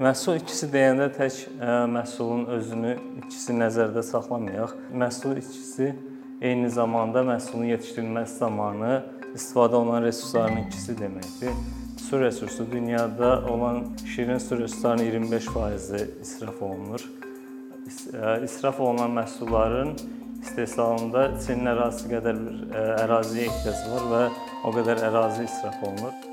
Məhsul itkisi deyəndə tək ə, məhsulun özünü itkisi nəzərdə saxlamayaq. Məhsul itkisi eyni zamanda məhsulun yetişdirilməsi zamanı istifadə olunan resursların itkisi deməkdir. Su resursu dünyada olan şirin su resurslarının 25%-i israf olunur. İsraf olunan məhsulların istehsalında Çinin ərazisi qədər bir əraziyə ehtiyac var və o qədər ərazi israf olunur.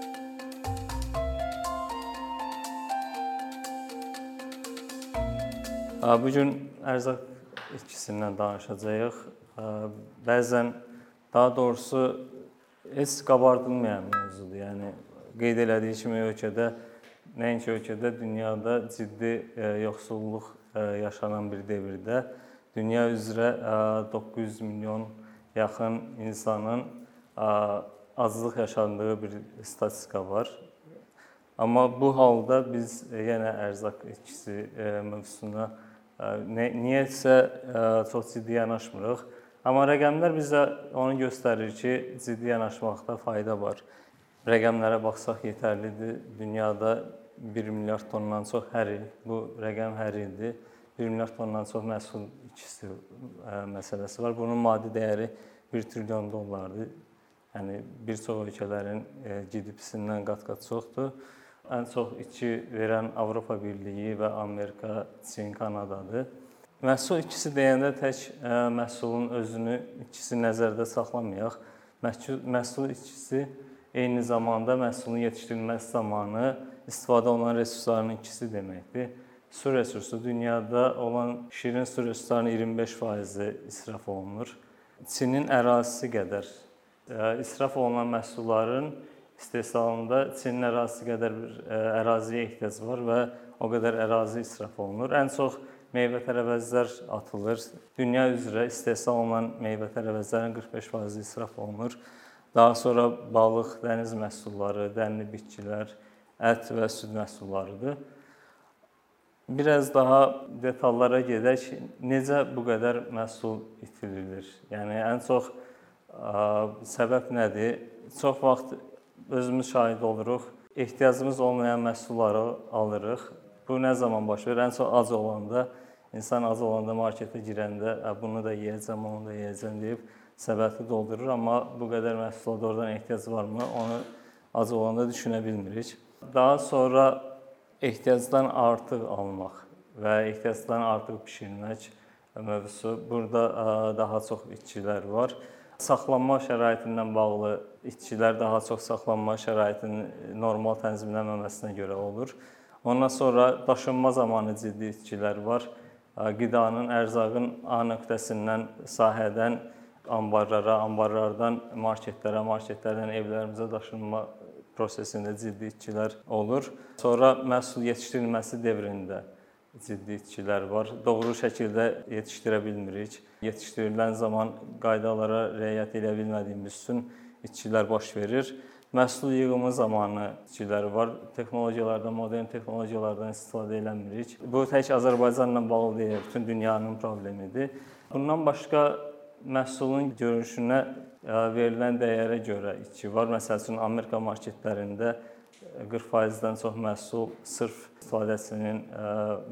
Bu gün ərzaq itkisindən danışacağıq. Bəzən daha doğrusu heç qabardılmayan mövzudur. Yəni qeyd elədiyi kimi ölkədə nəinki ölkədə, dünyada ciddi yoxsulluq yaşanan bir dövrdə dünya üzrə 900 milyon yaxın insanın aclıq yaşadığı bir statistika var. Amma bu halda biz yenə ərzaq itkisi mövzusuna niyəsə çox ciddi yanaşmırıq. Amma rəqəmlər bizə onu göstərir ki, ciddi yanaşmaqda fayda var. Rəqəmlərə baxsaq yetərlidir. Dünyada 1 milyard tondan çox hər il, bu rəqəm hər ildir. 1 milyard tondan çox məhsul itkisi məsələsi var. Bunun maddi dəyəri 1 trilyon dollardır. Yəni bir çox ölkələrin GDP-sindən qat-qat çoxdur. Ən çox itki verən Avropa Birliyi və Amerika, Çin, Kanadadır. Məhsul itkisi deyəndə tək məhsulun özünü itkisi nəzərdə saxlamayaq. Məhsul itkisi eyni zamanda məhsulun yetişdirilməsi zamanı istifadə olunan resursların itkisi deməkdir. Su resursu dünyada olan şirin su resurslarının 25%-i israf olunur. Çinin ərazisi qədər israf olunan məhsulların istehsalında Çinin ərazisi qədər bir əraziyə ehtiyac var və o qədər ərazi israf olunur. Ən çox meyvə-tərəvəzlər atılır. Dünya üzrə istehsal olunan meyvə-tərəvəzlərin 45% israf olunur. Daha sonra balıq, dəniz məhsulları, dənli bitkilər, ət və süd məhsullarıdır. Biraz daha detallara gedək. Necə bu qədər məhsul itirilir? Yəni ən çox ə, səbəb nədir? Çox vaxt özümüz şahid oluruq. Ehtiyacımız olmayan məhsulları alırıq. Bu nə zaman baş verir? Ən çox ac olanda, insan ac olanda marketə girəndə, bunu da yeyəcəm, onu da yeyəcəm deyib səbəti doldurur, amma bu qədər məhsula doğrudan ehtiyac varmı? Onu ac olanda düşünə bilmirik. Daha sonra ehtiyacdan artıq almaq və ehtiyacdan artıq bişirmək mövzusu. Burada daha çox itkilər var. Saxlanma şəraitindən bağlı itkilər daha çox saxlanma şəraitinin normal tənzimlənməməsinə görə olur. Ondan sonra daşınma zamanı ciddi itkilər var. Qidanın, ərzaqın A nöqtəsindən sahədən anbarlara, anbarlardan marketlərə, marketlərdən evlərimizə daşınma prosesində ciddi itkilər olur. Sonra məhsul yetişdirilməsi dövründə ciddi itkilər var. Doğru şəkildə yetişdirə bilmirik. Yetişdirilən zaman qaydalara riayət edə bilmədiyimiz üçün itkilər baş verir. Məhsul yığımı zamanı itkilər var. Texnologiyalardan, modern texnologiyalardan istifadə eləmirik. Bu tək Azərbaycanla bağlı deyil, bütün dünyanın problemidir. Bundan başqa məhsulun görünüşünə verilən dəyərə görə itki var. Məsəl üçün Amerika marketlərində 40%-dən çox məhsul sırf istifadəçinin,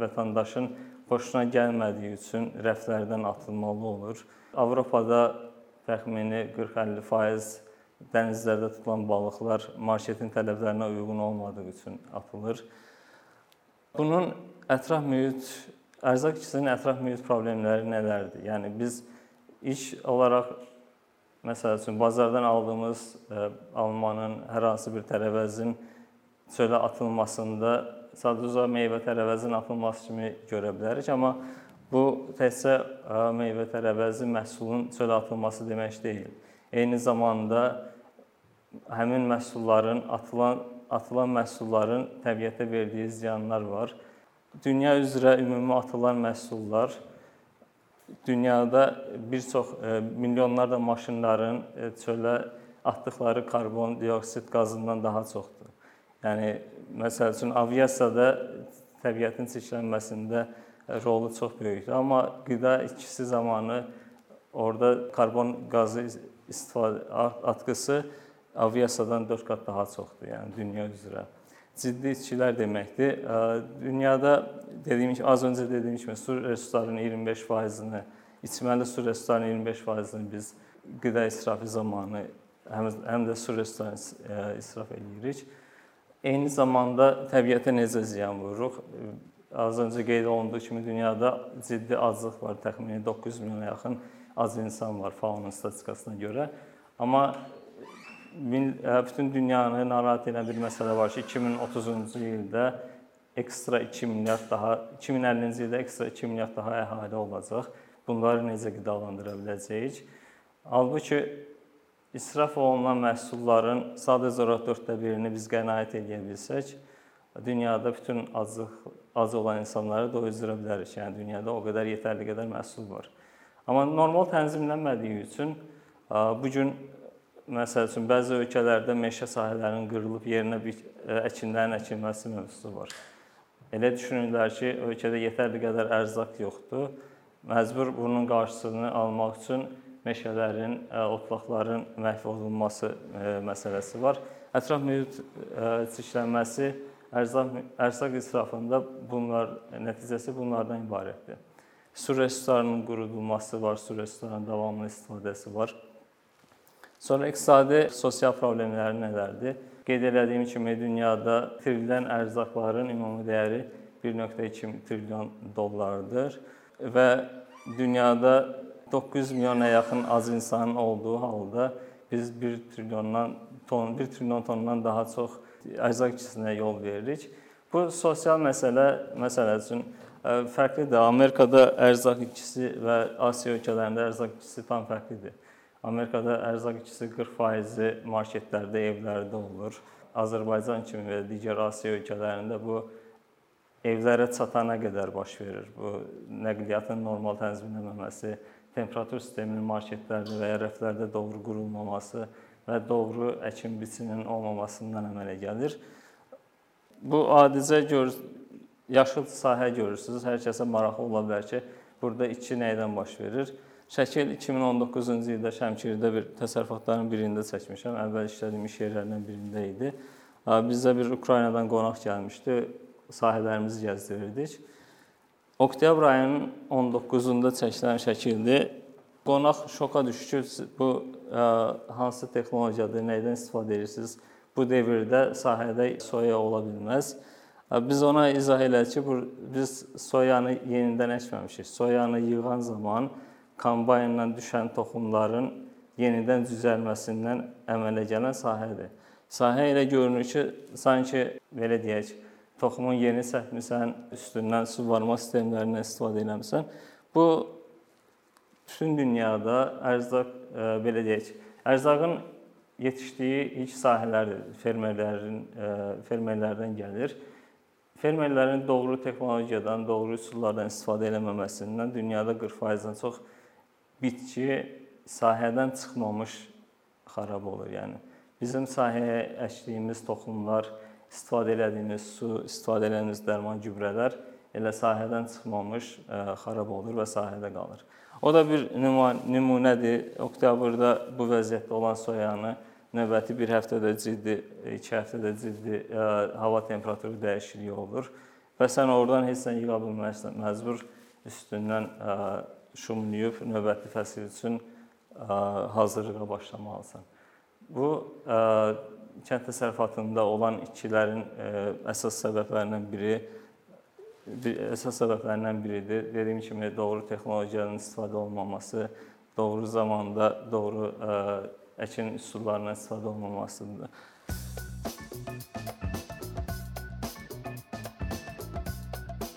vətəndaşın xoşuna gəlmədiyi üçün rəflərdən atılmalı olur. Avropada təxmini 40-50% dənizlərdə tutulan balıqlar marketin tələblərinə uyğun olmadığı üçün atılır. Bunun ətraf mühit, ərzaq itkisinin ətraf mühit problemləri nələrdir? Yəni biz iş olaraq məsəl üçün bazardan aldığımız almanın hər hansı bir tərəvəzin çölə atılmasında sadəcə meyvə-tərəvəzin atılması kimi görə bilərik, amma bu təkcə meyvə-tərəvəzi məhsulun çölə atılması demək deyil. Eyni zamanda həmin məhsulların atılan atılan məhsulların təbiətə verdiyi ziyanlar var. Dünya üzrə ümumi atılan məhsullar dünyada bir çox milyonlarla maşınların çölə atdıqları karbon dioksid qazından daha çoxdur. Yəni məsəl üçün aviasiyada təbiətin çirklənməsində rolu çox böyükdür. Amma qida itkisi zamanı orada karbon qazı istifadə atqısı aviasiyadan 4 qat daha çoxdur, yəni dünya üzrə. ciddi içkilər deməkdir. Dünyada dediyim kimi az öncə dediyim kimi su resurslarının 25%-ni, içməli su resurslarının 25%-ni biz qida israfı zamanı həm, həm də su resurslarını israf eləyirik. Eyni zamanda təbiətə necə ziyan vururuq? Az öncə qeyd olunduğu kimi dünyada ciddi aclıq var. Təxminən 900 milyona yaxın az insan var FAO-nun statistikasına görə. Amma bütün dünyanı narahat edən bir məsələ var ki, 2030-cu ildə ekstra 2 milyard daha 2050-ci ildə ekstra 2 milyard daha əhali olacaq. Bunları necə qidalandıra biləcəyik? Halbuki israf olunan məhsulların sadəcə olaraq 4də birini biz qənaət edə bilsək, dünyada bütün aclıq ac olan insanları doyuzdura bilərik. Yəni dünyada o qədər yetərli qədər məhsul var. Amma normal tənzimlənmədiyi üçün bu gün məsəl üçün bəzi ölkələrdə meşə sahələrinin qırılıb yerinə bir əkinlərin əkilməsi mövzusu var. Elə düşünürlər ki, ölkədə yetərli qədər ərzaq yoxdur. Məcbur bunun qarşısını almaq üçün meşələrin, otlaqların məhv olunması məsələsi var. Ətraf mühit çirklənməsi ərzaq ərzaq israfında bunlar nəticəsi bunlardan ibarətdir. Su resurslarının qurudulması var, su resurslarının davamlı istifadəsi var. Sonra iqtisadi, sosial problemləri nələrdir? Qeyd elədiyim kimi dünyada itirilən ərzaqların ümumi dəyəri 1.2 trilyon dollardır və dünyada 900 milyona yaxın az insanın olduğu halda biz 1 trilyondan ton, 1 trilyon tondan daha çox ərzaq ikisinə yol veririk. Bu sosial məsələ məsələ üçün fərqlidir. Amerikada ərzaq itkisi və Asiya ölkələrində ərzaq itkisi tam fərqlidir. Amerikada ərzaq itkisi 40% marketlərdə, evlərdə olur. Azərbaycan kimi və digər Asiya ölkələrində bu evlərə çatana qədər baş verir. Bu nəqliyyatın normal tənzimlənməməsi, temperatur sisteminin marketlərdə və ya rəflərdə doğru qurulmaması və doğru əkin biçiminin olmamasından əmələ gəlir. Bu adicə gör yaşıl sahə görürsüz. Hər kəsə maraqlı ola bilər ki, burada itki nədən baş verir? Şəkil 2019-cu ildə Şəmkirdə bir təsərrüfatların birində çəkmişəm. Əvvəl işlədiyim iş yerlərindən birində idi. Bizə bir Ukraynadan qonaq gəlmişdi. Sahələrimizi gəzdirirdik. Oktyabr ayının 19-unda çəkilən şəkildir. Qonaq şoka düşür ki, bu ə, hansı texnologiyadır, nədən istifadə edirsiniz? Bu dövrdə sahədə soya ola bilməz. Biz ona izah elədik ki, bu biz soyanı yenidən əkməmişik. Soyanı yığan zaman kombayndan düşən toxumların yenidən düzəlməsindən əmələ gələn sahədir. Sahə elə görünür ki, sanki belə deyək, toxumun yeni səpmisən, üstündən su varma sistemlərindən istifadə etmisən. Bu bütün dünyada ərzaq e, belə deyək, ərzaqın yetişdiyi ilk sahələrdir. Fermerlərin e, fermerlərdən gəlir. Fermerlərin doğru texnologiyadan, doğru üsullardan istifadə etməməsindən dünyada 40%-dən çox bitki sahədən çıxmamış xarab olur. Yəni bizim sahəyə əkdiyimiz toxumlar istifadə elədiyimiz su, istifadə elədiyimiz dərman, gübrələr elə sahədən çıxmamış ə, xarab olur və sahədə qalır. O da bir nümunədir. Oktyabrda bu vəziyyətdə olan soyanı növbəti bir həftədə ciddi, iki həftədə ciddi ə, hava temperaturu dəyişikliyi olur və sən oradan heç nə yığa bilməzsən. Məcbur üstündən ə, şumlayıb növbəti fəsil üçün hazırlığa başlamalısan. Bu kənd təsərrüfatında olan itkilərin e, əsas səbəblərindən biri bir əsas səbəblərindən biridir. Dediyim kimi doğru texnologiyanın istifadə olunmaması, doğru zamanda doğru e, əkin üsullarından istifadə olunmamasıdır.